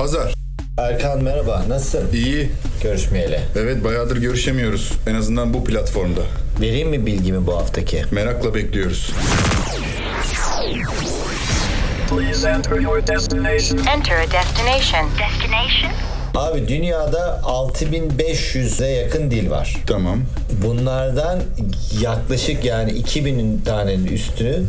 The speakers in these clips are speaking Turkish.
Hazar. Erkan merhaba, nasılsın? İyi. Görüşmeyeli. Evet bayağıdır görüşemiyoruz. En azından bu platformda. Vereyim mi bilgimi bu haftaki? Merakla bekliyoruz. Please enter your destination. Enter a destination. Destination? Abi dünyada 6500'e yakın dil var. Tamam. Bunlardan yaklaşık yani 2000 tanenin üstünü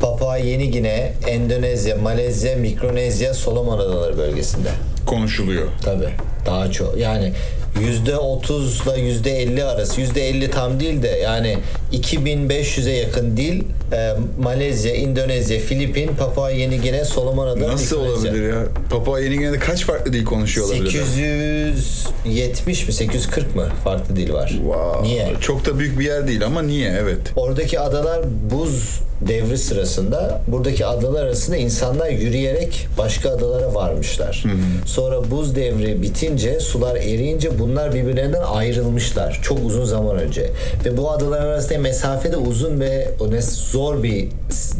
Papua Yeni Gine, Endonezya, Malezya, Mikronezya, Solomon Adaları bölgesinde. Konuşuluyor. Tabii daha çok. Yani yüzde ile yüzde 50 arası. Yüzde 50 tam değil de yani 2500'e yakın dil e, Malezya, Endonezya, Filipin, Papua Yeni Gine, Solomon Adaları, Nasıl Mikronezya. olabilir ya? Papua Yeni Gine'de kaç farklı dil konuşuyor olabilir? 870 mi 840 mı farklı dil var. Wow. Niye? Çok da büyük bir yer değil ama niye? Evet. Oradaki adalar buz devri sırasında buradaki adalar arasında insanlar yürüyerek başka adalara varmışlar. Sonra buz devri bitince sular eriyince bunlar birbirlerinden ayrılmışlar çok uzun zaman önce. Ve bu adalar arasında mesafe de uzun ve o zor bir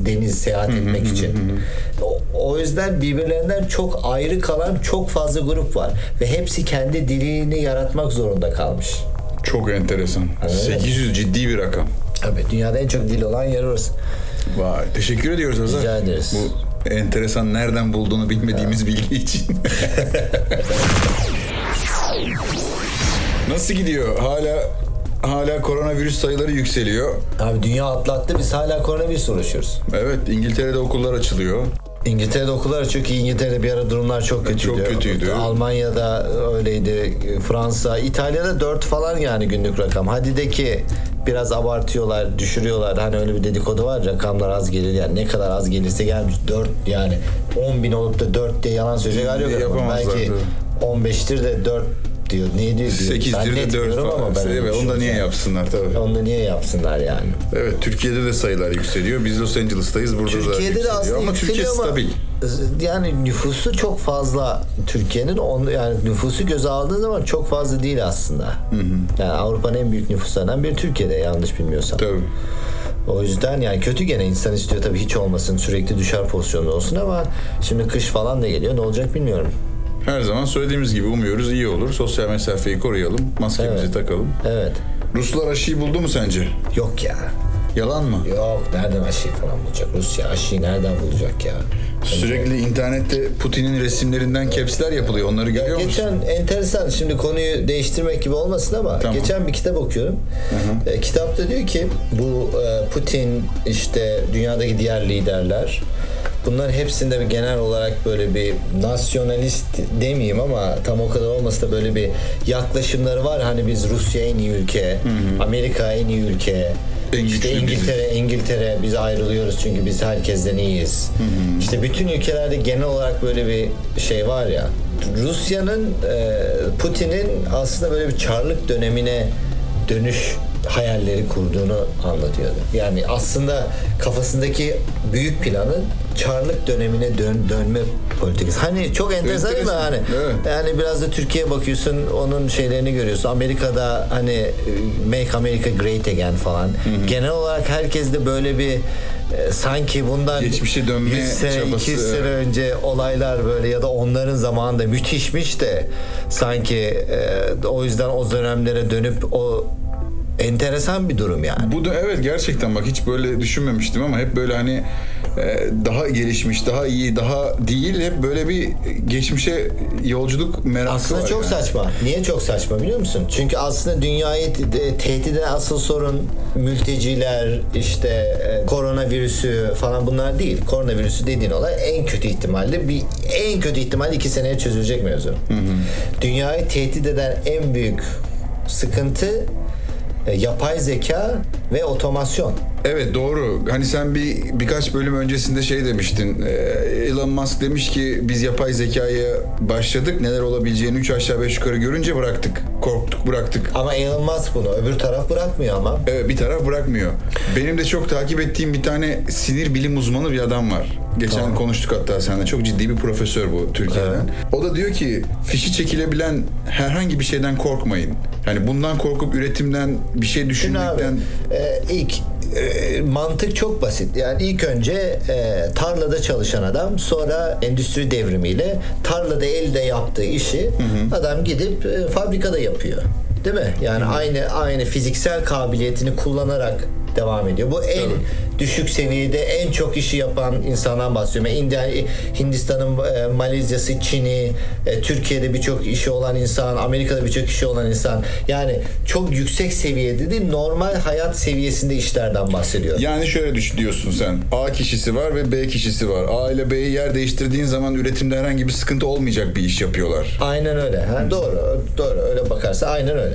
deniz seyahat etmek için. O, o yüzden birbirlerinden çok ayrı kalan çok fazla grup var ve hepsi kendi dilini yaratmak zorunda kalmış. Çok enteresan. Öyle mi? 800 ciddi bir rakam. Tabii dünyada en çok dil olan yer orası. Vay. Teşekkür ediyoruz Hazar. Rica ederiz. Bu enteresan nereden bulduğunu bilmediğimiz bilgi için. Nasıl gidiyor? Hala hala koronavirüs sayıları yükseliyor. Abi dünya atlattı biz hala koronavirüs uğraşıyoruz. Evet, İngiltere'de okullar açılıyor. İngiltere'de okullar çok iyi. İngiltere'de bir ara durumlar çok kötüydü. Çok kötüydü. Almanya'da öyleydi. Fransa, İtalya'da 4 falan yani günlük rakam. Hadi de ki biraz abartıyorlar, düşürüyorlar. Hani öyle bir dedikodu var. Rakamlar az gelir yani. Ne kadar az gelirse gelmiş. 4 yani 10 bin olup da 4 diye yalan söyleyecek hali yok. Belki tabii. 15'tir de 4 diyor. Niye diyor? diyor. 8'dir de 4 Zannetmiyorum ama falan. ben Evet, onu da niye yapsınlar tabii. Onu da niye yapsınlar yani? Evet, Türkiye'de de sayılar yükseliyor. Biz Los Angeles'tayız. Burada da Türkiye'de de aslında ama Türkiye ama stabil. yani nüfusu çok fazla Türkiye'nin yani nüfusu göze aldığın zaman çok fazla değil aslında. Yani Avrupa'nın en büyük nüfuslarından biri Türkiye'de yanlış bilmiyorsam. Tabii. O yüzden yani kötü gene insan istiyor tabii hiç olmasın sürekli düşer pozisyonda olsun ama şimdi kış falan da geliyor ne olacak bilmiyorum. Her zaman söylediğimiz gibi umuyoruz iyi olur. Sosyal mesafeyi koruyalım. Maskemizi Evet. takalım. Evet. Ruslar aşıyı buldu mu sence? Yok ya. Yalan mı? Yok nereden aşıyı falan bulacak? Rusya aşıyı nereden bulacak ya? Sürekli internette Putin'in resimlerinden capsler yapılıyor. Onları görüyor musun? Geçen enteresan şimdi konuyu değiştirmek gibi olmasın ama Tamam. geçen bir kitap okuyorum. E, kitapta diyor ki bu e, Putin işte dünyadaki diğer liderler bunların hepsinde bir genel olarak böyle bir nasyonalist demeyeyim ama tam o kadar olmasa da böyle bir yaklaşımları var. Hani biz Rusya en iyi ülke, Amerika en iyi ülke. En işte. İngiltere, İngiltere biz ayrılıyoruz çünkü biz herkesten iyiyiz. İşte bütün ülkelerde genel olarak böyle bir şey var ya. Rusya'nın e, Putin'in aslında böyle bir çarlık dönemine dönüş hayalleri kurduğunu anlatıyordu. Yani aslında kafasındaki büyük planın çarlık dönemine dön, dönme politikası. Hani çok enteresan değil mi? Hani evet. yani biraz da Türkiye'ye bakıyorsun onun şeylerini görüyorsun. Amerika'da hani e, Make America Great Again falan. Genel olarak herkes de böyle bir e, sanki bundan Geçmişe dönme 100 sene, çabası, 200 sene önce olaylar böyle ya da onların zamanında müthişmiş de sanki e, o yüzden o dönemlere dönüp o enteresan bir durum yani. Bu da evet gerçekten bak hiç böyle düşünmemiştim ama hep böyle hani e, daha gelişmiş, daha iyi, daha değil hep böyle bir geçmişe yolculuk merakı Aslında var. çok yani. saçma. Niye çok saçma biliyor musun? Çünkü aslında dünyayı te- tehdit eden asıl sorun mülteciler, işte e, koronavirüsü falan bunlar değil. Koronavirüsü dediğin olay en kötü ihtimalle bir en kötü ihtimalle iki seneye çözülecek mevzu. Dünyayı tehdit eden en büyük sıkıntı yapay zeka ve otomasyon. Evet doğru. Hani sen bir birkaç bölüm öncesinde şey demiştin. E, Elon Musk demiş ki biz yapay zekaya başladık. Neler olabileceğini 3 aşağı 5 yukarı görünce bıraktık. Korktuk bıraktık. Ama Elon Musk bunu öbür taraf bırakmıyor ama. Evet bir taraf bırakmıyor. Benim de çok takip ettiğim bir tane sinir bilim uzmanı bir adam var. Geçen konuştuk hatta seninle. Çok ciddi bir profesör bu Türkiye'den. O da diyor ki fişi çekilebilen herhangi bir şeyden korkmayın. Yani bundan korkup üretimden bir şey Şimdi abi düşünmekten e, ilk e, mantık çok basit. Yani ilk önce e, tarlada çalışan adam sonra endüstri devrimiyle tarlada elde yaptığı işi adam gidip e, fabrikada yapıyor. Değil mi? Yani aynı aynı fiziksel kabiliyetini kullanarak devam ediyor. Bu en düşük seviyede en çok işi yapan insandan bahsediyorum. Yani Hindistan'ın, e, Malezya'sı, Çin'i, e, Türkiye'de birçok işi olan insan, Amerika'da birçok işi olan insan. Yani çok yüksek seviyede değil, normal hayat seviyesinde işlerden bahsediyor. Yani şöyle düşün diyorsun sen. A kişisi var ve B kişisi var. A ile B'yi yer değiştirdiğin zaman üretimde herhangi bir sıkıntı olmayacak bir iş yapıyorlar. Aynen öyle. Ha, doğru. Doğru. Öyle bakarsa aynen öyle.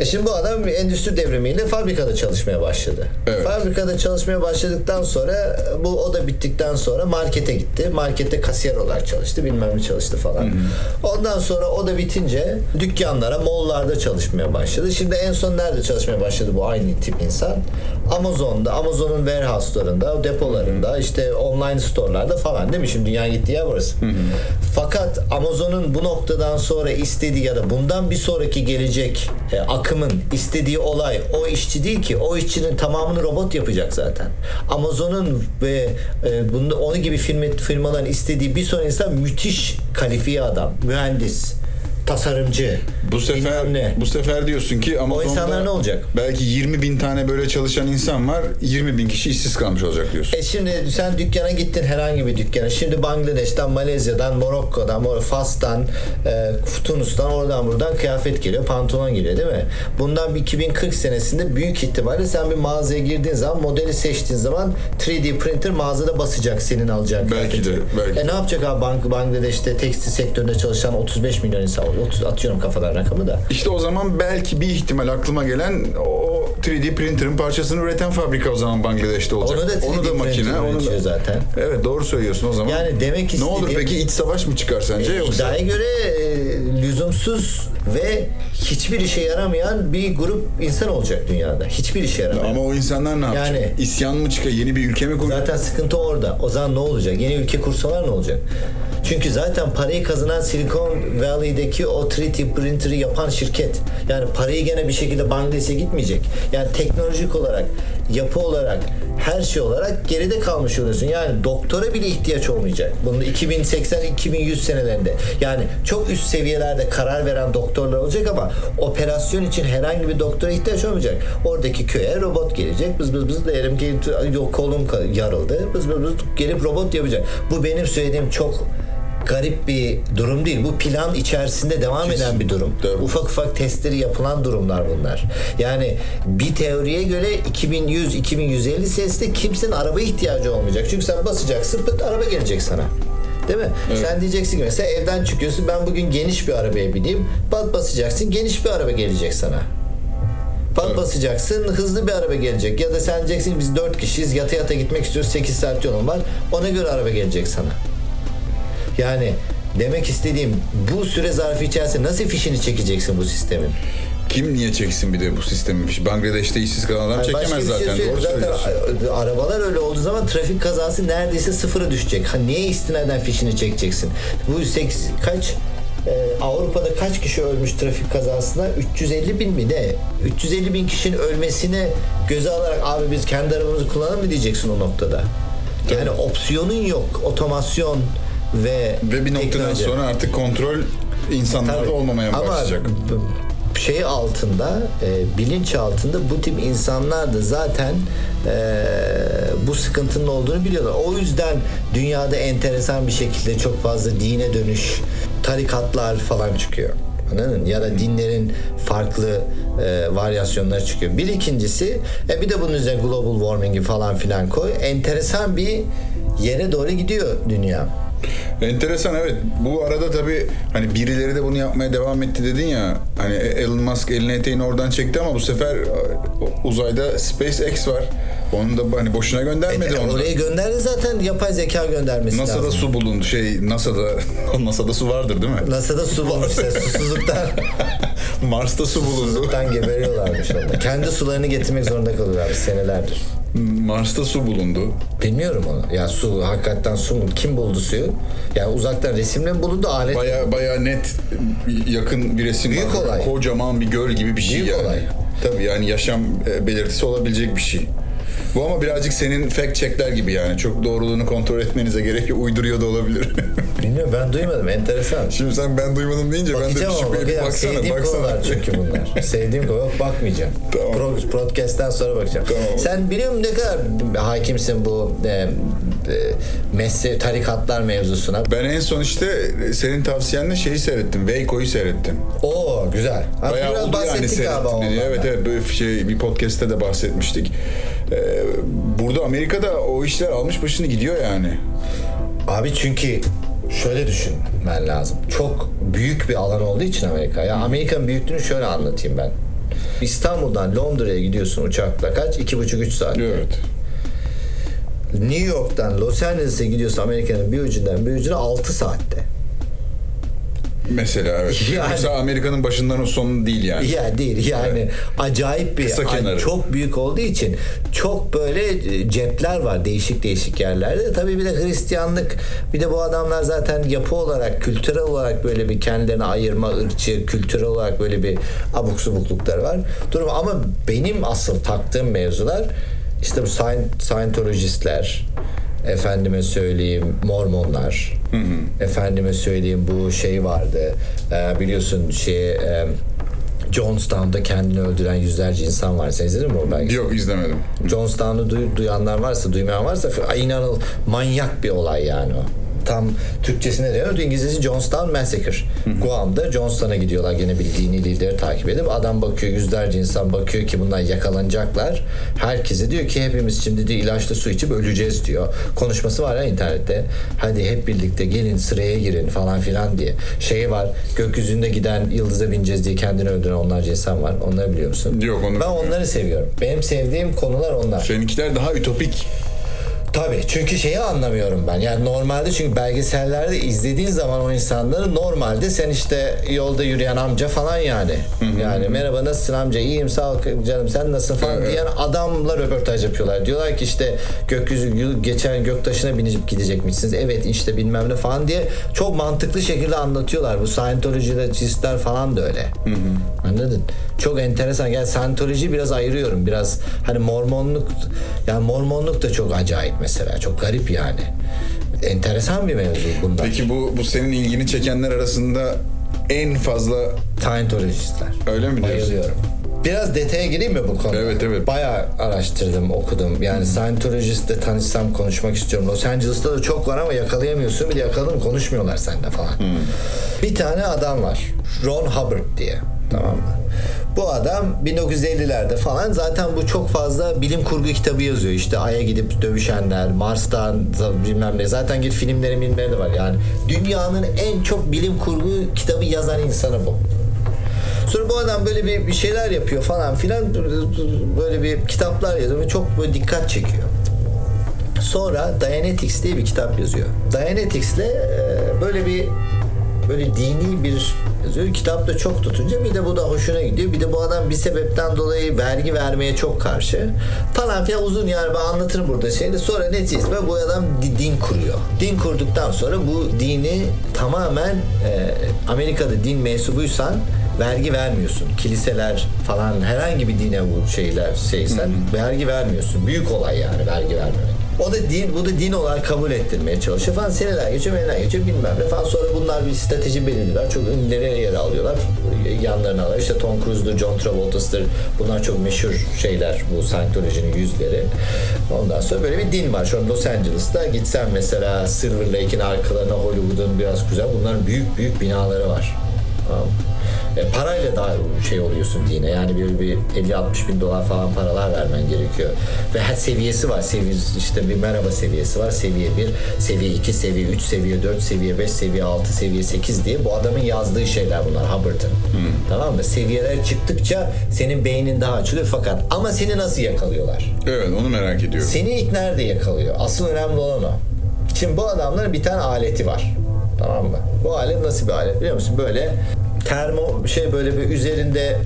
E şimdi bu adam endüstri devrimiyle fabrikada çalışmaya başladı. Evet. Fabrikada çalışmaya başladıktan sonra bu o da bittikten sonra markete gitti. Markette kasiyer olarak çalıştı. Bilmem ne çalıştı falan. Ondan sonra o da bitince dükkanlara, mollarda çalışmaya başladı. Şimdi en son nerede çalışmaya başladı bu aynı tip insan? Amazon'da, Amazon'un warehouse'larında, depolarında, işte online store'larda falan değil mi? Şimdi dünya gittiği yer burası. Fakat Amazon'un bu noktadan sonra istediği ya da bundan bir sonraki gelecek e, akımın istediği olay o işçi değil ki. O işçinin tamamını robot yapacak zaten. Amazon'un ve e, bunda onu gibi firma, firmaların istediği bir sonraki insan müthiş kalifiye adam, mühendis, tasarımcı. Bu sefer ne. bu sefer diyorsun ki Amazon'da insanlar ne olacak? Belki 20 bin tane böyle çalışan insan var. 20 bin kişi işsiz kalmış olacak diyorsun. E şimdi sen dükkana gittin herhangi bir dükkana. Şimdi Bangladeş'ten, Malezya'dan, Morokko'dan, Mor- Fas'tan, e, Tunus'tan, oradan buradan kıyafet geliyor, pantolon geliyor değil mi? Bundan bir 2040 senesinde büyük ihtimalle sen bir mağazaya girdiğin zaman, modeli seçtiğin zaman 3D printer mağazada basacak senin alacağın Belki kıyafeti. de, belki E ne yapacak abi Bang- Bangladeş'te tekstil sektöründe çalışan 35 milyon insan. 30, atıyorum kafadan rakamı da. İşte o zaman belki bir ihtimal aklıma gelen o 3D printer'ın parçasını üreten fabrika o zaman Bangladeş'te olacak. Onu da 3D printer üretiyor zaten. Evet doğru söylüyorsun o zaman. Yani demek Ne olur istediğim- peki iç savaş mı çıkar sence yoksa? İddiaya göre e, lüzumsuz ve hiçbir işe yaramayan bir grup insan olacak dünyada. Hiçbir işe yaramayan. Ama o insanlar ne yapacak? Yani- İsyan mı çıkar? Yeni bir ülke mi kuracak? Zaten sıkıntı orada. O zaman ne olacak? Yeni ülke kursalar ne olacak? Çünkü zaten parayı kazanan Silicon Valley'deki o 3D printer'ı yapan şirket. Yani parayı gene bir şekilde Bangladeş'e gitmeyecek. Yani teknolojik olarak, yapı olarak, her şey olarak geride kalmış oluyorsun. Yani doktora bile ihtiyaç olmayacak. Bunun 2080-2100 senelerinde. Yani çok üst seviyelerde karar veren doktorlar olacak ama operasyon için herhangi bir doktora ihtiyaç olmayacak. Oradaki köye robot gelecek. Bız bız bız diyelim ki yok kolum yarıldı. Bız bız bız gelip robot yapacak. Bu benim söylediğim çok garip bir durum değil. Bu plan içerisinde devam eden bir durum. Tabii. Ufak ufak testleri yapılan durumlar bunlar. Yani bir teoriye göre 2100-2150 senesinde kimsenin araba ihtiyacı olmayacak. Çünkü sen basacaksın pıt araba gelecek sana. Değil mi? Sen diyeceksin ki mesela evden çıkıyorsun ben bugün geniş bir arabaya bineyim. Bat basacaksın geniş bir araba gelecek sana. Pat basacaksın hızlı bir araba gelecek. Ya da sen diyeceksin biz 4 kişiyiz yata yata gitmek istiyoruz 8 saat yolum var. Ona göre araba gelecek sana. Yani demek istediğim bu süre zarfı içerisinde nasıl fişini çekeceksin bu sistemin? Kim niye çeksin bir de bu sistemi? Bangladeş'te işsiz kalan adam başka çekemez şey zaten. Doğru zaten arabalar öyle olduğu zaman trafik kazası neredeyse sıfıra düşecek. Ha, niye istinaden fişini çekeceksin? Bu seks, kaç e, Avrupa'da kaç kişi ölmüş trafik kazasında? 350 bin mi ne? 350 bin kişinin ölmesine göze alarak abi biz kendi arabamızı kullanalım mı diyeceksin o noktada. Yani opsiyonun yok. Otomasyon ve Ve bir noktadan teknoloji. sonra artık kontrol insanlarda Tabii. olmamaya Ama başlayacak. şey altında, e, bilinç altında bu tip insanlar da zaten e, bu sıkıntının olduğunu biliyorlar. O yüzden dünyada enteresan bir şekilde çok fazla dine dönüş, tarikatlar falan çıkıyor. Anladın? Ya da dinlerin farklı e, varyasyonları çıkıyor. Bir ikincisi, e, bir de bunun üzerine global warming'i falan filan koy. Enteresan bir yere doğru gidiyor dünya. Enteresan evet. Bu arada tabii hani birileri de bunu yapmaya devam etti dedin ya. Hani Elon Musk elini eteğini oradan çekti ama bu sefer e, uzayda SpaceX var. Onu da hani boşuna göndermedi E, onu. oraya gönderdi zaten yapay zeka göndermesi NASA'da lazım. su bulundu. Şey NASA'da NASA'da su vardır değil mi? NASA'da su bulmuşlar. Susuzluktan Mars'ta su bulundu. susuzluktan geberiyorlarmış orada. Kendi sularını getirmek zorunda kalıyorlar senelerdir. Mars'ta su bulundu. Bilmiyorum onu. Ya su hakikaten su mu? Kim buldu suyu? Yani uzaktan resimle mi bulundu alet? Baya baya net yakın bir resim Büyük var. olay. Kocaman bir göl gibi bir şey Büyük yani. olay. Tabii yani yaşam e, belirtisi olabilecek bir şey. Bu ama birazcık senin fact checkler gibi yani. Çok doğruluğunu kontrol etmenize gerek yok. Uyduruyor da olabilir. Bilmiyorum ben duymadım enteresan. Şimdi sen ben duymadım deyince ben de Bakacağım ama bakacağım. baksana. Sevdiğim baksana. konular çünkü bunlar. Sevdiğim konu yok bakmayacağım. Tamam. Pro, podcast'ten sonra bakacağım. Tamam. Sen biliyor musun ne kadar hakimsin bu e, mesle tarikatlar mevzusuna? Ben en son işte senin tavsiyenle şeyi seyrettim. Veiko'yu seyrettim. Oo güzel. Ha, Bayağı biraz oldu yani bahsettik galiba ondan. diye. Evet evet bir şey bir podcast'te de bahsetmiştik. Ee, burada Amerika'da o işler almış başını gidiyor yani. Abi çünkü şöyle düşünmen lazım. Çok büyük bir alan olduğu için Amerika. Ya Amerika'nın büyüklüğünü şöyle anlatayım ben. İstanbul'dan Londra'ya gidiyorsun uçakla kaç? İki buçuk üç saat. Evet. New York'tan Los Angeles'e gidiyorsun Amerika'nın bir ucundan bir ucuna 6 saatte. Mesela evet. Yani- Yoksa Amerika'nın başından o sonu değil yani. Ya değil yani acayip bir Kısa kenarı. çok büyük olduğu için çok böyle e, cepler var değişik değişik yerlerde. Tabii bir de Hristiyanlık bir de bu adamlar zaten yapı olarak kültürel olarak böyle bir kendilerini ayırma ırkçı kültürel olarak böyle bir abuk subuklukları var. Durum ama benim asıl taktığım mevzular işte bu Scient- Scientologistler efendime söyleyeyim Mormonlar efendime söyleyeyim bu şey vardı e, biliyorsun şey e, Jonestown'da kendini öldüren yüzlerce insan var. Sen izledin mi o belgeseli? Yok izlemedim. Jonestown'u duy- duyanlar varsa, duymayan varsa inanıl manyak bir olay yani o. Tam Türkçesine deniyor. İngilizcesi Jonestown Massacre. Guam'da Jonestown'a gidiyorlar gene bir dini lideri takip edip. Adam bakıyor yüzlerce insan bakıyor ki bunlar yakalanacaklar. Herkese diyor ki hepimiz şimdi diyor ilaçlı su içip öleceğiz diyor. Konuşması var ya internette. Hadi hep birlikte gelin sıraya girin falan filan diye. Şey var gökyüzünde giden yıldıza bineceğiz diye kendini öldüren onlarca insan var. Onları biliyor musun? Yok, onu Ben bilmiyorum. onları seviyorum. Benim sevdiğim konular onlar. Seninkiler daha ütopik. Tabii çünkü şeyi anlamıyorum ben. Yani normalde çünkü belgesellerde izlediğin zaman o insanları normalde sen işte yolda yürüyen amca falan yani. Yani merhaba nasılsın amca iyiyim sağ ol canım sen nasılsın falan Evet. diyen adamla röportaj yapıyorlar. Diyorlar ki işte gökyüzü geçen göktaşına binip gidecekmişsiniz. Evet işte bilmem ne falan diye çok mantıklı şekilde anlatıyorlar. Bu Scientologistler falan da öyle. Anladın? Çok enteresan. Yani Scientology biraz ayırıyorum. Biraz hani Mormonluk yani Mormonluk da çok acayip mesela. Çok garip yani. Enteresan bir mevzu bundan. Peki bu bu senin ilgini çekenler arasında en fazla Scientologistler. Öyle mi diyorsun? Bayılıyorum. Biraz detaya gireyim mi bu konuda? Evet, evet. Bayağı araştırdım, okudum. Yani Scientologist'le tanışsam konuşmak istiyorum. Los Angeles'ta da çok var ama yakalayamıyorsun. Bir de yakaladım konuşmuyorlar seninle falan. Bir tane adam var. Ron Hubbard diye. Tamam mı? Bu adam 1950'lerde falan zaten bu çok fazla bilim kurgu kitabı yazıyor. İşte Ay'a gidip dövüşenler, Mars'tan bilmem ne. Zaten git filmleri filmleri de var. Yani dünyanın en çok bilim kurgu kitabı yazan insanı bu. Sonra bu adam böyle bir, bir şeyler yapıyor falan filan böyle bir kitaplar yazıyor ve çok böyle dikkat çekiyor. Sonra Dianetics diye bir kitap yazıyor. Dianetics'le e, böyle bir böyle dini bir yazıyor. Kitap da çok tutunca bir de bu da hoşuna gidiyor. Bir de bu adam bir sebepten dolayı vergi vermeye çok karşı. Falan filan uzun yani ben anlatırım burada şeyde. Sonra neticesinde bu adam di- din kuruyor. Din kurduktan sonra bu dini tamamen e, Amerika'da din mensubuysan vergi vermiyorsun. Kiliseler falan herhangi bir dine bu şeyler şeysen vergi vermiyorsun. Büyük olay yani vergi vermemek. O da din, bu da din olarak kabul ettirmeye çalışıyor falan. Seneler geçiyor, seneler geçiyor bilmem ne falan. Sonra bunlar bir strateji belirliyorlar. Çok ünlüleri yer alıyorlar. Yanlarına alıyorlar. İşte Tom Cruise'dur, John Travolta'dır. Bunlar çok meşhur şeyler bu Scientology'nin yüzleri. Ondan sonra böyle bir din var. Şu an Los Angeles'ta gitsen mesela Silver Lake'in arkalarına Hollywood'un biraz güzel. Bunların büyük büyük binaları var. Tamam? E, parayla daha şey oluyorsun dine. Yani bir, bir 50-60 bin dolar falan paralar vermen gerekiyor. Ve her seviyesi var. Seviyesi, işte bir merhaba seviyesi var. Seviye 1, seviye 2, seviye 3, seviye 4, seviye 5, seviye 6, seviye 8 diye. Bu adamın yazdığı şeyler bunlar Hubbard'ın. Tamam mı? Seviyeler çıktıkça senin beynin daha açılıyor fakat ama seni nasıl yakalıyorlar? Evet onu merak ediyorum. Seni ilk nerede yakalıyor? Asıl önemli olan o. Şimdi bu adamların bir tane aleti var. Tamam mı? Bu alet nasıl bir alet biliyor musun? Böyle termo şey böyle bir üzerinde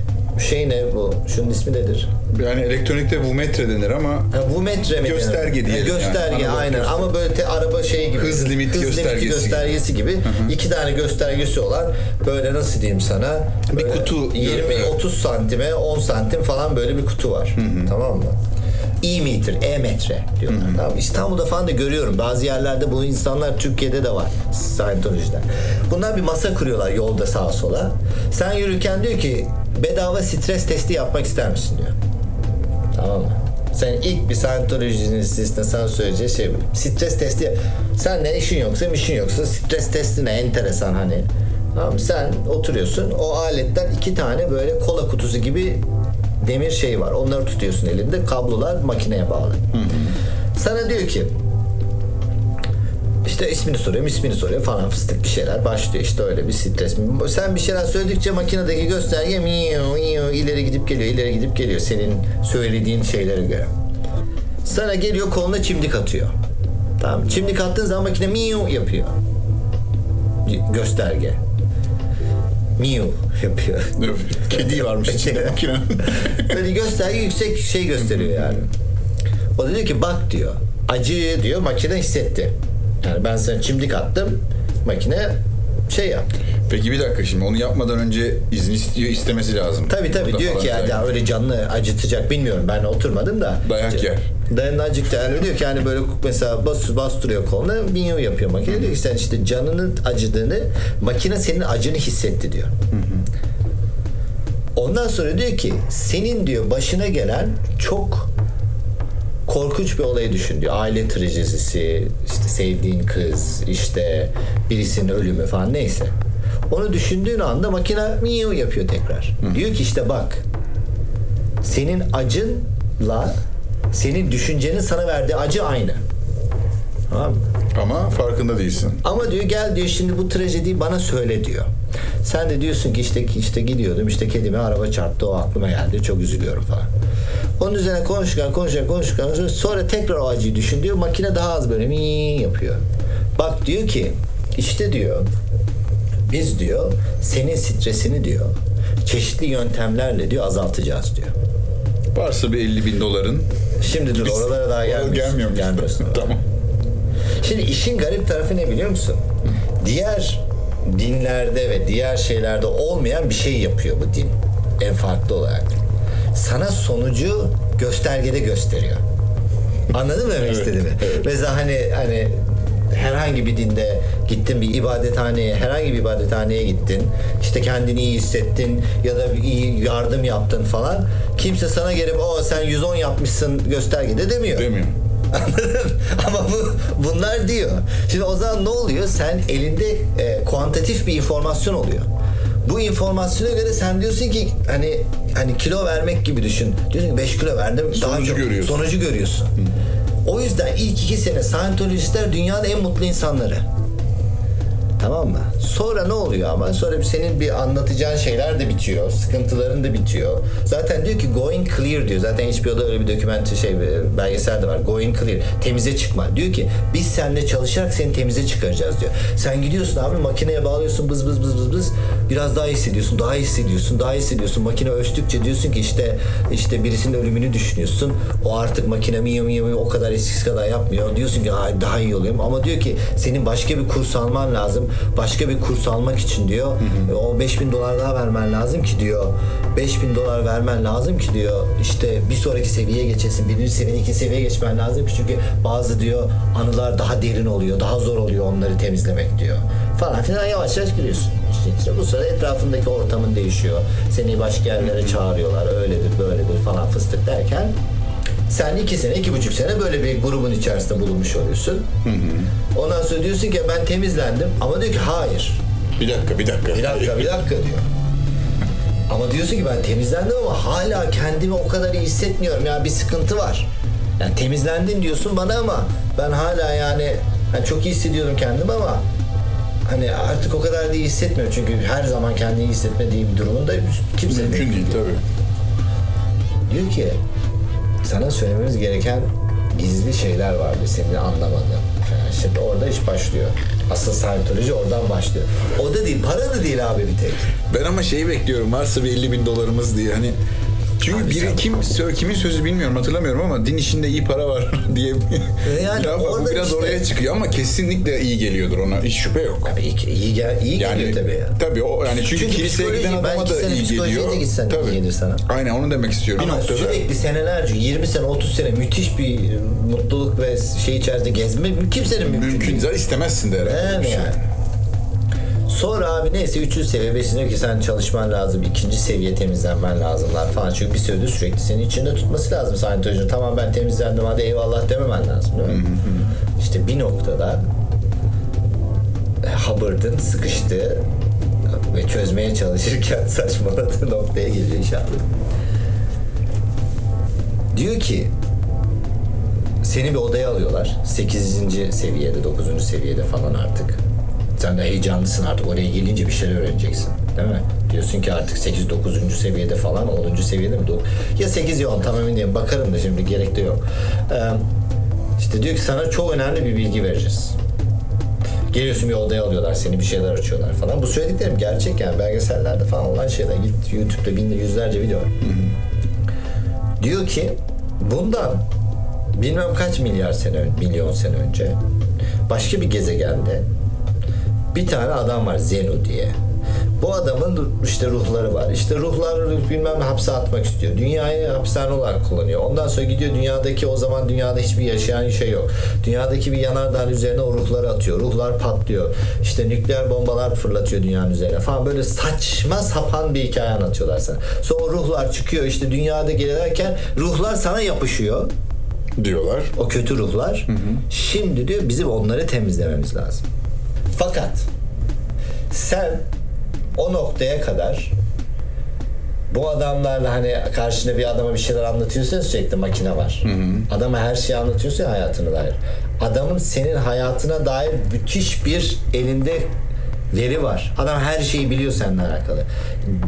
şey ne bu? Şunun ismi nedir? Yani elektronikte bu metre denir ama Ha, bu metre mi? Gösterge diyelim Ha, Gösterge yani. Aynen gösterge. ama böyle te, araba şeyi gibi. Hız limit göstergesi gibi. göstergesi gibi. iki tane göstergesi olan böyle nasıl diyeyim sana? Bir kutu. 20 Evet. 30 santime 10 santim falan böyle bir kutu var. Tamam mı? E-meter, e-metre diyorlar. Tamam. mı? İstanbul'da falan da görüyorum. Bazı yerlerde bu insanlar Türkiye'de de var. Scientology'den. Bunlar bir masa kuruyorlar yolda sağa sola. Sen yürürken diyor ki bedava stres testi yapmak ister misin diyor. Tamam mı? Sen ilk bir Scientologist'ine sana söyleyeceği şey bu. Stres testi. Sen ne işin yoksa işin yoksa stres testi ne enteresan hani. Tamam? Sen oturuyorsun. O aletten iki tane böyle kola kutusu gibi demir şey var. Onları tutuyorsun elinde. Kablolar makineye bağlı. Sana diyor ki işte ismini soruyorum, ismini soruyor falan fıstık bir şeyler başlıyor işte öyle bir stres. Sen bir şeyler söyledikçe makinedeki gösterge ileri gidip geliyor, ileri gidip geliyor senin söylediğin şeylere göre. Sana geliyor koluna çimdik atıyor. Tamam çimdik attığın zaman makine miyo yapıyor. Gösterge. Miyo yapıyor. Kedi varmış içinde makinenin. Böyle gösterge yüksek şey gösteriyor yani. O da diyor ki bak diyor. Acıyı diyor makine hissetti. Yani ben sana çimdik attım. Makine şey yaptı. Peki bir dakika şimdi onu yapmadan önce izin istiyor istemesi lazım. Tabii tabii Burada diyor ki yani filan. ya öyle canlı acıtacak bilmiyorum ben oturmadım da. Dayak yer. Dayan acıktı yani diyor ki yani böyle mesela bas, bastırıyor koluna minyo yapıyor makine diyor ki sen işte canının acıdığını makine senin acını hissetti diyor. Ondan sonra diyor ki senin diyor başına gelen çok korkunç bir olayı düşün diyor. Aile trajedisi, işte sevdiğin kız, işte birisinin ölümü falan neyse. Onu düşündüğün anda makine miyo yapıyor tekrar. Diyor ki işte bak senin acınla senin düşüncenin sana verdiği acı aynı. Tamam mı? Ama farkında değilsin. Ama diyor gel diyor şimdi bu trajediyi bana söyle diyor. Sen de diyorsun ki işte işte gidiyordum işte kedime araba çarptı o aklıma geldi çok üzülüyorum falan. Onun üzerine konuşurken konuşurken konuşurken sonra tekrar o acıyı düşün diyor makine daha az böyle mi yapıyor. Bak diyor ki işte diyor biz diyor senin stresini diyor çeşitli yöntemlerle diyor azaltacağız diyor. Varsa bir 50 bin doların. Şimdi dur Biz- oralara daha gelmiyorsun. Gelmiyor muyuz? Gelmiyorsun. tamam. Şimdi işin garip tarafı ne biliyor musun? Diğer dinlerde ve diğer şeylerde olmayan bir şey yapıyor bu din en farklı olarak. Sana sonucu göstergede gösteriyor. Anladın mı demek Evet, istediğimi? evet. Mesela hani hani herhangi bir dinde gittin bir ibadethaneye, herhangi bir ibadethaneye gittin. işte kendini iyi hissettin ya da bir iyi yardım yaptın falan. Kimse sana gelip o sen 110 yapmışsın göstergede demiyor. Demiyor. Ama bu bunlar diyor. Şimdi o zaman ne oluyor? Sen elinde e, kuantatif bir informasyon oluyor. Bu informasyona göre sen diyorsun ki hani hani kilo vermek gibi düşün. Diyorsun ki 5 kilo verdim. daha Sonucu çok, görüyorsun. Sonucu görüyorsun. O yüzden ilk iki sene Scientologistler dünyanın en mutlu insanları. Tamam mı? Sonra ne oluyor ama? Sonra senin bir anlatacağın şeyler de bitiyor. Sıkıntıların da bitiyor. Zaten diyor ki going clear diyor. Zaten HBO'da öyle bir dokümenter şey bir belgesel de var. Going clear. Temize çıkma. Diyor ki biz seninle çalışarak seni temize çıkaracağız diyor. Sen gidiyorsun abi makineye bağlıyorsun bız bız bız bız bız. Biraz daha hissediyorsun. Daha hissediyorsun. Daha hissediyorsun. Makine ölçtükçe diyorsun ki işte işte birisinin ölümünü düşünüyorsun. O artık makine mi mi o kadar eskisi kadar yapmıyor. Diyorsun ki "Ay, daha iyi oluyorum. Ama diyor ki senin başka bir kurs alman lazım. Başka bir kurs almak için diyor. e, O 5000 dolar daha vermen lazım ki diyor. 5000 dolar vermen lazım ki diyor. İşte bir sonraki seviyeye geçesin. Birinci seviye, ikinci seviyeye geçmen lazım ki çünkü bazı diyor anılar daha derin oluyor. Daha zor oluyor onları temizlemek diyor. Falan filan yavaş yavaş giriyorsun. İşte bu sırada etrafındaki ortamın değişiyor. Seni başka yerlere çağırıyorlar. Öyledir böyledir falan fıstık derken sen iki sene, iki buçuk sene böyle bir grubun içerisinde bulunmuş oluyorsun. Ondan sonra diyorsun ki ben temizlendim. Ama diyor ki hayır. Bir dakika bir dakika. Bir dakika bir dakika diyor. Ama diyorsun ki ben temizlendim ama hala kendimi o kadar iyi hissetmiyorum. Yani bir sıkıntı var. Yani temizlendin diyorsun bana ama ben hala yani, hani çok iyi hissediyorum kendimi ama hani artık o kadar da iyi hissetmiyorum. Çünkü her zaman kendini iyi hissetmediği bir durumunda kimse Mümkün değil tabii. Diyor ki sana söylememiz gereken gizli şeyler vardı senin anlamadığın. Yani şimdi orada iş başlıyor. Asıl Scientology oradan başlıyor. O da değil, para da değil abi bir tek. Ben ama şeyi bekliyorum. Varsa bir 50 bin dolarımız diye hani Çünkü Abi biri kim kimin sözü bilmiyorum hatırlamıyorum ama din işinde iyi para var diye bir yani laf var. Bu biraz işte- oraya çıkıyor ama kesinlikle iyi geliyordur ona hiç şüphe yok. Abi iyi, iyi, gel, iyi Yani geliyor tabii ya. tabii o yani çünkü, Çünkü kiliseye giden adama belki da iyi geliyor. de gitsen iyi gelir sana. Aynen onu demek istiyorum. Ama bir noktada sürekli senelerce 20 sene 30 sene müthiş bir mutluluk ve şey içerisinde gezme kimsenin mümkün, mümkün değil. istemezsin de herhalde. Yani şey. yani. Sonra abi neyse 3. seviye 5. diyor ki sen çalışman lazım. ikinci seviye temizlenmen lazımlar falan. Çünkü bir süredir sürekli senin içinde tutması lazım Scientology'nin. Tamam ben temizlendim hadi eyvallah dememen lazım değil mi? İşte bir noktada e, Hubbard'ın sıkıştığı ve çözmeye çalışırken saçmaladığı noktaya geliyor inşallah. Diyor ki seni bir odaya alıyorlar. 8. seviyede, 9. seviyede falan artık. Sen de heyecanlısın artık. Oraya gelince bir şeyler öğreneceksin. Değil mi? Diyorsun ki artık 8, 9. seviyede falan, 10. seviyede mi? Ya 8 ya 10 tam emin değilim. Bakarım da şimdi gerek de yok. Ee, işte diyor ki sana çok önemli bir bilgi vereceğiz. Geliyorsun bir odaya alıyorlar seni bir şeyler açıyorlar falan. Bu söylediklerim gerçek yani belgesellerde falan olan şeyler. Git YouTube'da binde yüzlerce video var. Diyor ki bundan bilmem kaç milyar sene milyon sene önce başka bir gezegende bir tane adam var Zenu diye. Bu adamın işte ruhları var. İşte ruhlar bilmem hapse atmak istiyor. Dünyayı hapishane olarak kullanıyor. Ondan sonra gidiyor dünyadaki o zaman dünyada hiçbir yaşayan şey yok. Dünyadaki bir yanardağın üzerine o ruhları atıyor. Ruhlar patlıyor. İşte nükleer bombalar fırlatıyor dünyanın üzerine falan. Böyle saçma sapan bir hikaye anlatıyorlar sana. Sonra o ruhlar çıkıyor işte dünyada gelirken ruhlar sana yapışıyor. diyorlar. O kötü ruhlar. Şimdi diyor bizim onları temizlememiz lazım. Fakat sen o noktaya kadar bu adamlarla hani karşına bir adama bir şeyler anlatıyorsun ya sürekli makine var. Adama her şeyi anlatıyorsun ya hayatına dair. Adamın senin hayatına dair müthiş bir elinde veri var. Adam her şeyi biliyor seninle alakalı.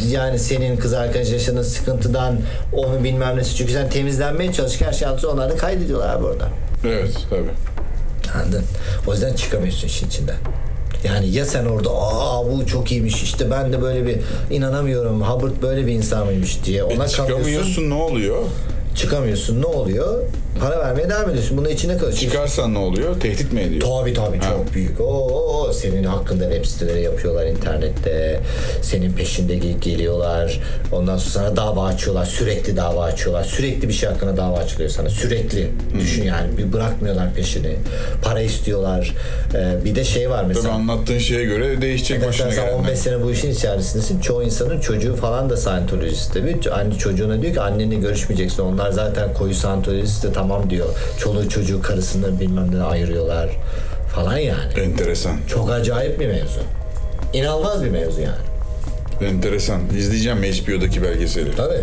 Yani senin kız arkadaş yaşadığın sıkıntıdan onu bilmem nesi. Çünkü sen temizlenmeye çalışırken her şeyi anlatıyor. Onlar da kaydediyorlar abi orada. Evet tabii. Anladın? O yüzden çıkamıyorsun işin içinden. Yani ya sen orada aa bu çok iyiymiş işte ben de böyle bir inanamıyorum Hubbard böyle bir insan mıymış diye ona E, kalıyorsun. çıkamıyorsun ne oluyor? Çıkamıyorsun ne oluyor? Para vermeye devam ediyorsun. Bunun içine kalıyorsun. Çıkarsan ne oluyor? Tehdit mi ediyor? Tabii tabii Ha. çok büyük. Oo, senin hakkında web siteleri yapıyorlar internette. Senin peşinde gel- geliyorlar. Ondan sonra sana dava açıyorlar. Sürekli dava açıyorlar. Sürekli bir şey hakkında dava açılıyor sana. Sürekli. Düşün yani. Bir bırakmıyorlar peşini. Para istiyorlar. Ee, bir de şey var Tabii mesela. anlattığın şeye göre değişecek Mesela başına sen gelenler. 15 sene bu işin içerisindesin. Çoğu insanın çocuğu falan da Scientologist tabii. Anne çocuğuna diyor ki annenle görüşmeyeceksin. Onlar zaten koyu Scientologist de tamam diyor. Çoluğu çocuğu karısını bilmem ne ayırıyorlar falan yani. Enteresan. Çok acayip bir mevzu. İnanılmaz bir mevzu yani. Enteresan. İzleyeceğim HBO'daki belgeseli. Tabii.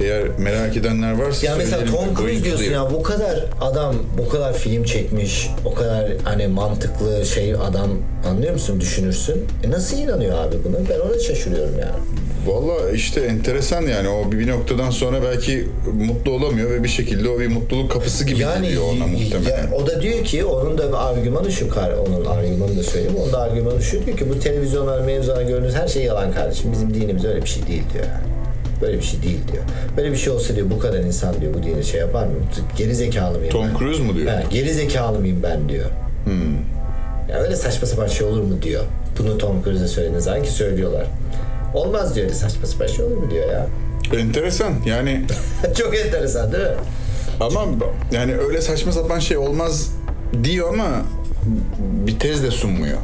Eğer merak edenler varsa Ya mesela. Tom Cruise diyorsun değil. ya bu kadar adam bu kadar film çekmiş o kadar hani mantıklı şey adam anlıyor musun düşünürsün. E nasıl inanıyor abi buna? Ben ona şaşırıyorum yani. Valla işte enteresan yani o bir noktadan sonra belki mutlu olamıyor ve bir şekilde o bir mutluluk kapısı gibi geliyor ona muhtemelen. ya o da diyor ki onun da bir argümanı şu kar onun argümanı da söyleyeyim. Onun da argümanı şu diyor ki bu televizyonlar mevzular gördüğünüz her şey yalan kardeşim. Bizim dinimiz öyle bir şey değil diyor yani. Böyle bir şey değil diyor. Böyle bir şey olsa diyor bu kadar insan diyor bu dini şey yapar mı? Geri zekalı mıyım Tom ben? Cruise mu diyor? He, geri zekalı mıyım ben diyor. Ya öyle saçma sapan şey olur mu diyor. Bunu Tom Cruise'e söylediğiniz zaman ki söylüyorlar. Olmaz diyor saçma sapan şey olur mu diyor ya. Enteresan yani Çok enteresan değil mi? ama yani öyle saçma sapan şey olmaz diyor ama bir tez de sunmuyor.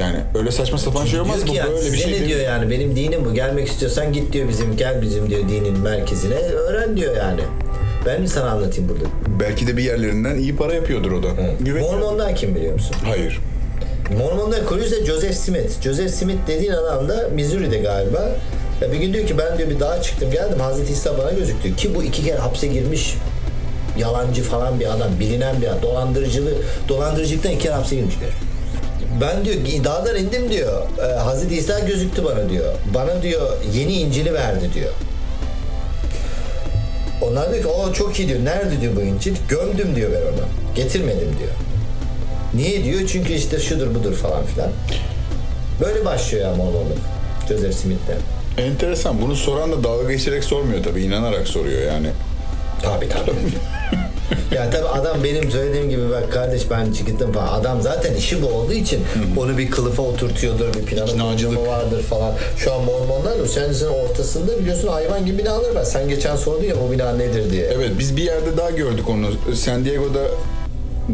Yani öyle saçma sapan şey olmaz bu yani, böyle bir şey ne diyor yani benim dinim bu gelmek istiyorsan git diyor bizim gel bizim diyor dinin merkezine öğren diyor yani. Ben mi sana anlatayım burada? Belki de bir yerlerinden iyi para yapıyordur o da. Güven- Mormon'dan kim biliyor musun? Hayır. Mormon'dan kurucusu da Joseph Smith. Joseph Smith dediğin adam da Missouri'de galiba. Ya bir gün diyor ki ben diyor bir dağa çıktım geldim Hazreti İsa bana gözüktü. Ki bu iki kere hapse girmiş yalancı falan bir adam, bilinen bir adam. Dolandırıcılığı, dolandırıcılıktan iki kere hapse girmişler. Ben diyor dağdan indim diyor. E, Hazreti İsa gözüktü bana diyor. Bana diyor yeni İncil'i verdi diyor. Onlar diyor ki o çok iyi diyor. Nerede diyor bu İncil? Gömdüm diyor ben onu. Getirmedim diyor. Niye diyor? Çünkü işte şudur budur falan filan. Böyle başlıyor ya Mormonluk. Joseph Smith'te. Enteresan. Bunu soran da dalga geçerek sormuyor tabii. inanarak soruyor yani. Tabii tabii. ya tabii adam benim söylediğim gibi bak kardeş ben çıktım falan. Adam zaten işi bu olduğu için onu bir kılıfa oturtuyordur, bir planı vardır falan. Şu an mormonlar Angeles'ın ortasında biliyorsun hayvan gibi binalar var. Sen geçen sordun ya bu bina nedir diye. Evet biz bir yerde daha gördük onu. San Diego'da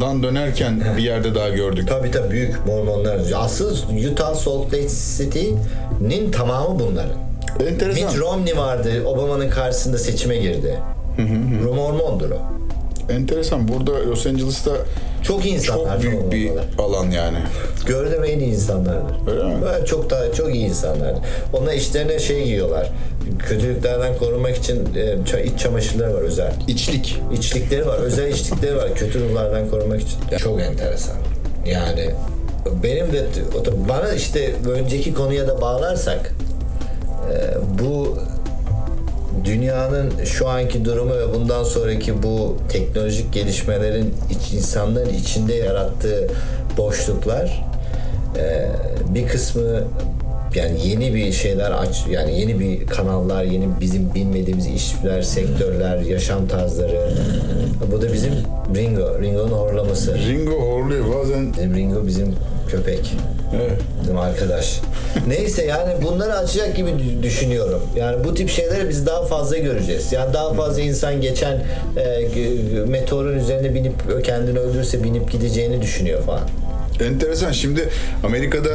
dan dönerken bir yerde daha gördük. Tabii tabii büyük mormonlar. Asıl Utah Salt Lake City'nin tamamı bunların. Enteresan. Mitt Romney vardı. Obama'nın karşısında seçime girdi. Mormondur o. Enteresan. Burada Los Angeles'ta Çok insanlar. çok büyük bir alan yani. Gördüğüm en iyi insanlardır. Öyle mi? Böyle çok da çok iyi insanlardır. Onlar işlerine şey giyiyorlar. Kötülüklerden korunmak için e, iç çamaşırları var özel. İçlik. İçlikleri var, özel içlikleri var kötü ruhlardan korumak için. Çok enteresan. Yani benim de bana işte önceki konuya da bağlarsak e, bu dünyanın şu anki durumu ve bundan sonraki bu teknolojik gelişmelerin iç, insanların içinde yarattığı boşluklar e, bir kısmı yani yeni bir şeyler aç yani yeni bir kanallar yeni bizim bilmediğimiz işler sektörler yaşam tarzları bu da bizim Ringo Ringo'nun horlaması Ringo horluyor bazen. bizim Ringo bizim köpek Evet. Bizim arkadaş. Neyse yani bunları açacak gibi dü- düşünüyorum. Yani bu tip şeyleri biz daha fazla göreceğiz. Yani daha fazla insan geçen e, meteorun üzerine binip kendini öldürürse binip gideceğini düşünüyor falan. Enteresan. Şimdi Amerika'da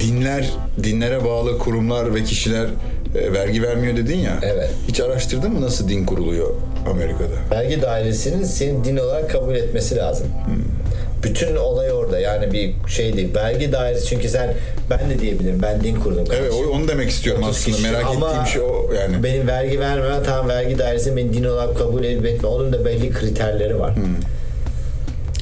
dinler, dinlere bağlı kurumlar ve kişiler e, vergi vermiyor dedin ya. Evet. Hiç araştırdın mı nasıl din kuruluyor Amerika'da? Vergi dairesinin seni din olarak kabul etmesi lazım. Bütün olay orada. Yani bir şey değil. Vergi dairesi çünkü sen ben de diyebilirim. Ben din kurdum. Evet kardeşim. o- onu demek istiyorum 30 aslında. kişi. Merak ettiğim şey o yani. Benim vergi vermemem tamam vergi dairesi beni din olarak kabul edip etme. Onun da belli kriterleri var.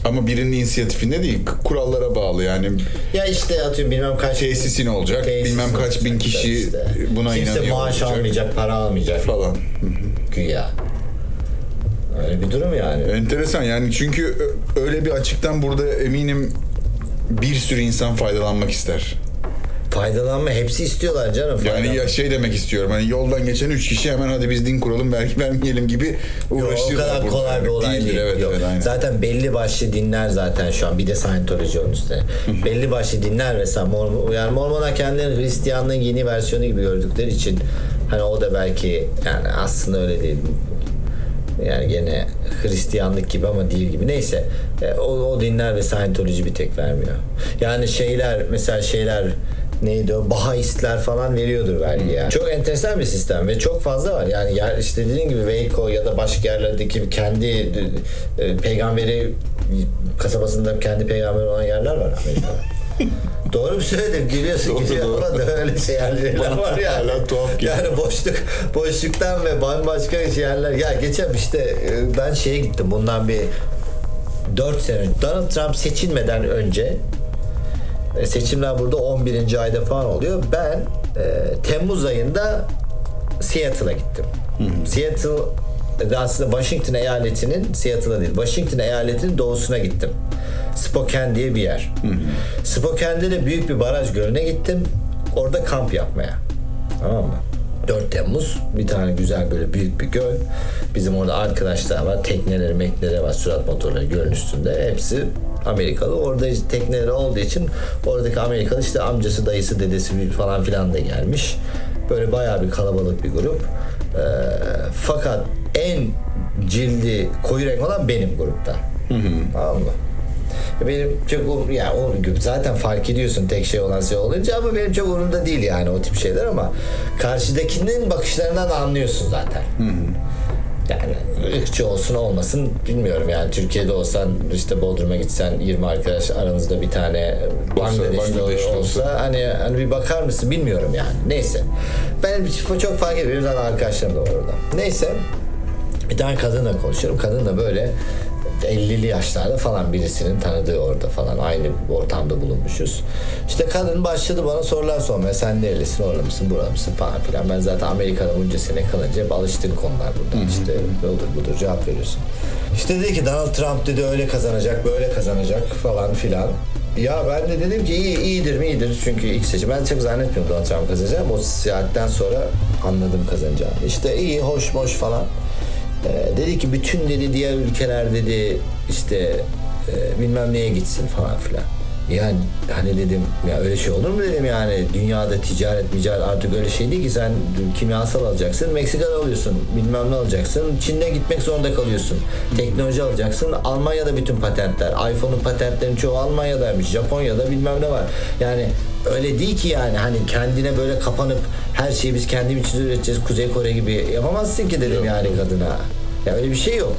Ama birinin inisiyatifinde değil. Kurallara bağlı yani. Ya işte atıyorum bilmem kaç Tesisi ne olacak? Tesis bilmem kaç olacak bin kişi işte. buna Kimse inanıyor maaş olacak almayacak, para almayacak falan. güya. Öyle bir durum yani. Enteresan yani çünkü öyle bir açıktan burada eminim bir sürü insan faydalanmak ister. Faydalanma hepsi istiyorlar canım. Yani ya şey demek istiyorum. Hani yoldan geçen üç kişi hemen hadi biz din kuralım vergi vermeyelim gibi Yok, o kadar kolay bir olay Değildir, değil. Evet, Yok. evet, aynen. zaten belli başlı dinler zaten şu an bir de Scientology onun üstüne. belli başlı dinler mesela Mormon, yani Mormonlar kendilerini Hristiyanlığın yeni versiyonu gibi gördükleri için hani o da belki yani aslında öyle değil. Yani gene Hristiyanlık gibi ama değil gibi. Neyse. E, o, o dinler ve Scientology bir tek vermiyor. Yani şeyler mesela şeyler neydi o Bahaistler falan veriyordur vergi yani. Çok enteresan bir sistem ve çok fazla var. Yani yer, işte dediğim gibi Waco ya da başka yerlerdeki kendi e, peygamberi kasabasında kendi peygamberi olan yerler var Amerika'da. Doğru mu söyledim? Gülüyorsun Doğru, gülüyor doğru. ama da öyle şey Bana var yani. hala tuhaf geliyor. Yani boşluk boşluktan ve bambaşka yerler. Ya geçen işte e, ben şeye gittim bundan bir 4 sene. Donald Trump seçilmeden önce e, seçimler burada 11. ayda falan oluyor. Ben e, Temmuz ayında Seattle'a gittim. Seattle e, aslında Washington eyaletinin Seattle'a değil Washington eyaletinin doğusuna gittim. Spokane diye bir yer. Spokane'de de büyük bir baraj gölüne gittim. Orada kamp yapmaya. Tamam mı? 4 Temmuz bir tane güzel böyle büyük bir göl. Bizim orada arkadaşlar var. Tekneleri, mekneleri var. Sürat motorları gölün üstünde. Hepsi Amerikalı. Orada işte tekneleri olduğu için oradaki Amerikalı işte amcası, dayısı, dedesi falan filan da gelmiş. Böyle bayağı bir kalabalık bir grup. Ee, fakat en cildi koyu renk olan benim grupta. Tamam mı? Benim çok um- ya o zaten fark ediyorsun tek şey olan şey olunca ama benim çok umurumda değil yani o tip şeyler ama karşıdakinin bakışlarından anlıyorsun zaten. Yani ırkçı olsun olmasın bilmiyorum yani Türkiye'de olsan işte Bodrum'a gitsen 20 arkadaş aranızda bir tane Bangladeşli olsa, olsa. hani, hani bir bakar mısın bilmiyorum yani neyse ben çok fark etmiyorum zaten arkadaşlarım da var orada neyse bir tane kadınla konuşuyorum. Kadın da böyle 50'li yaşlarda falan birisinin tanıdığı orada falan aynı ortamda bulunmuşuz. İşte kadın başladı bana sorular sormaya. Sen nerelisin, orada mısın, burada mısın falan filan. Ben zaten Amerika'da bunca sene kalınca hep alıştığın konular burada. İşte odur budur cevap veriyorsun. İşte dedi ki Donald Trump dedi öyle kazanacak, böyle kazanacak falan filan. Ya ben de dedim ki iyi, iyidir mi iyidir çünkü ilk seçim. Ben çok zannetmiyorum Donald Trump kazanacağını. O seyahatten sonra anladım kazanacağını. İşte iyi, hoş, boş falan. Ee, dedi ki bütün dedi diğer ülkeler dedi işte e, bilmem neye gitsin falan filan. Yani hani dedim ya öyle şey olur mu dedim yani? Dünyada ticaret micaret artık öyle şey değil ki. Sen kimyasal alacaksın Meksika'da alıyorsun bilmem ne alacaksın. Çin'e gitmek zorunda kalıyorsun. Teknoloji alacaksın Almanya'da bütün patentler iPhone'un patentlerinin çoğu Almanya'daymış Japonya'da bilmem ne var. Yani öyle değil ki yani. Hani kendine böyle kapanıp her şeyi biz kendimiz üreteceğiz Kuzey Kore gibi yapamazsın ki dedim yani kadına. Ya öyle bir şey yok.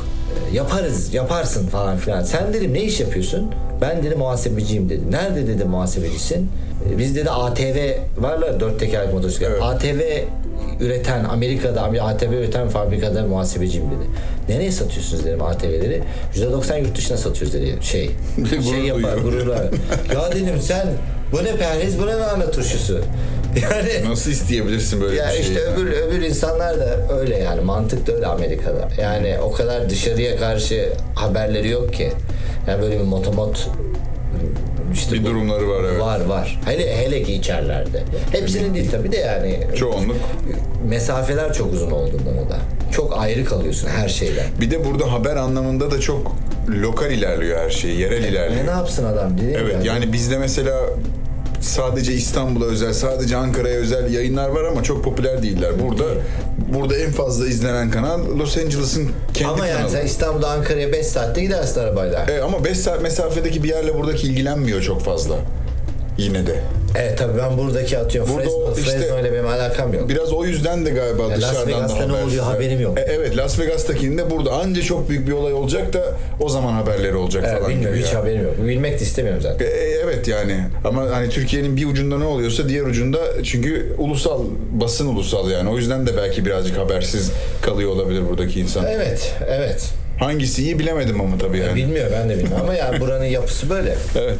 Yaparız yaparsın falan filan. Sen dedim ne iş yapıyorsun ben dedim muhasebeciyim dedi nerede dedi muhasebecisin E, biz dedi ATV varlar dört tekerlek motosiklet Evet. ATV üreten Amerika'da ATV üreten fabrikada muhasebeciyim dedi. Nereye satıyorsunuz dedim ATV'leri. %90 yurt dışına satıyoruz dedi. Şey, şey yapar duyuyor. gururla. ya dedim sen bu ne perhiz bu ne lahana turşusu. Yani Nasıl isteyebilirsin böyle ya bir şey? işte ya? öbür öbür insanlar da öyle yani mantık da öyle Amerika'da. Yani o kadar dışarıya karşı haberleri yok ki. Yani böyle bir motomot işte Bir durumları var, evet. Var var. Hele hele ki içerlerde. Hepsinin değil tabii de yani Çoğunluk. mesafeler çok uzun olduğundan o da. Çok ayrı kalıyorsun her şeyden. Bir de burada haber anlamında da çok lokal ilerliyor her şey, yerel E, ilerliyor. ne yapsın adam değil? Evet yani bizde mesela sadece İstanbul'a özel, sadece Ankara'ya özel yayınlar var ama çok popüler değiller. Burada burada en fazla izlenen kanal Los Angeles'ın kendi Ama yani kanalı. sen İstanbul'da Ankara'ya 5 saatte gidersin arabayla. Evet, ama 5 saat mesafedeki bir yerle buradaki ilgilenmiyor çok fazla. Yine de. Evet tabii ben buradaki atıyorum. Burada Fresno, işte- Fresno ile benim alakam yok. Biraz o yüzden de galiba Las dışarıdan Vegas'ta da ne oluyor haberim yok. E, evet Las Vegas'takinde burada anca çok büyük bir olay olacak da o zaman haberleri olacak Evet, falan bilmiyorum hiç haberim yok. Bilmek de istemiyorum zaten. E, evet yani ama hani Türkiye'nin bir ucunda ne oluyorsa diğer ucunda çünkü ulusal basın ulusal yani o yüzden de belki birazcık habersiz kalıyor olabilir buradaki insan. Evet, evet. Hangisi iyi bilemedim ama tabii yani. Bilmiyor ben de bilmiyorum ama yani buranın yapısı böyle. Evet.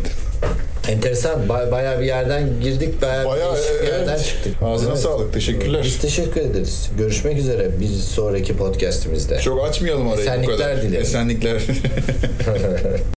Enteresan. Ba- bayağı bir yerden girdik, bayağı, Bayağı bir yerden evet. çıktık. Ağzına Evet. sağlık. Teşekkürler. Biz teşekkür ederiz. Görüşmek üzere bir sonraki podcastimizde. Çok açmayalım arayı bu Esenlikler kadar. dilerim. Esenlikler.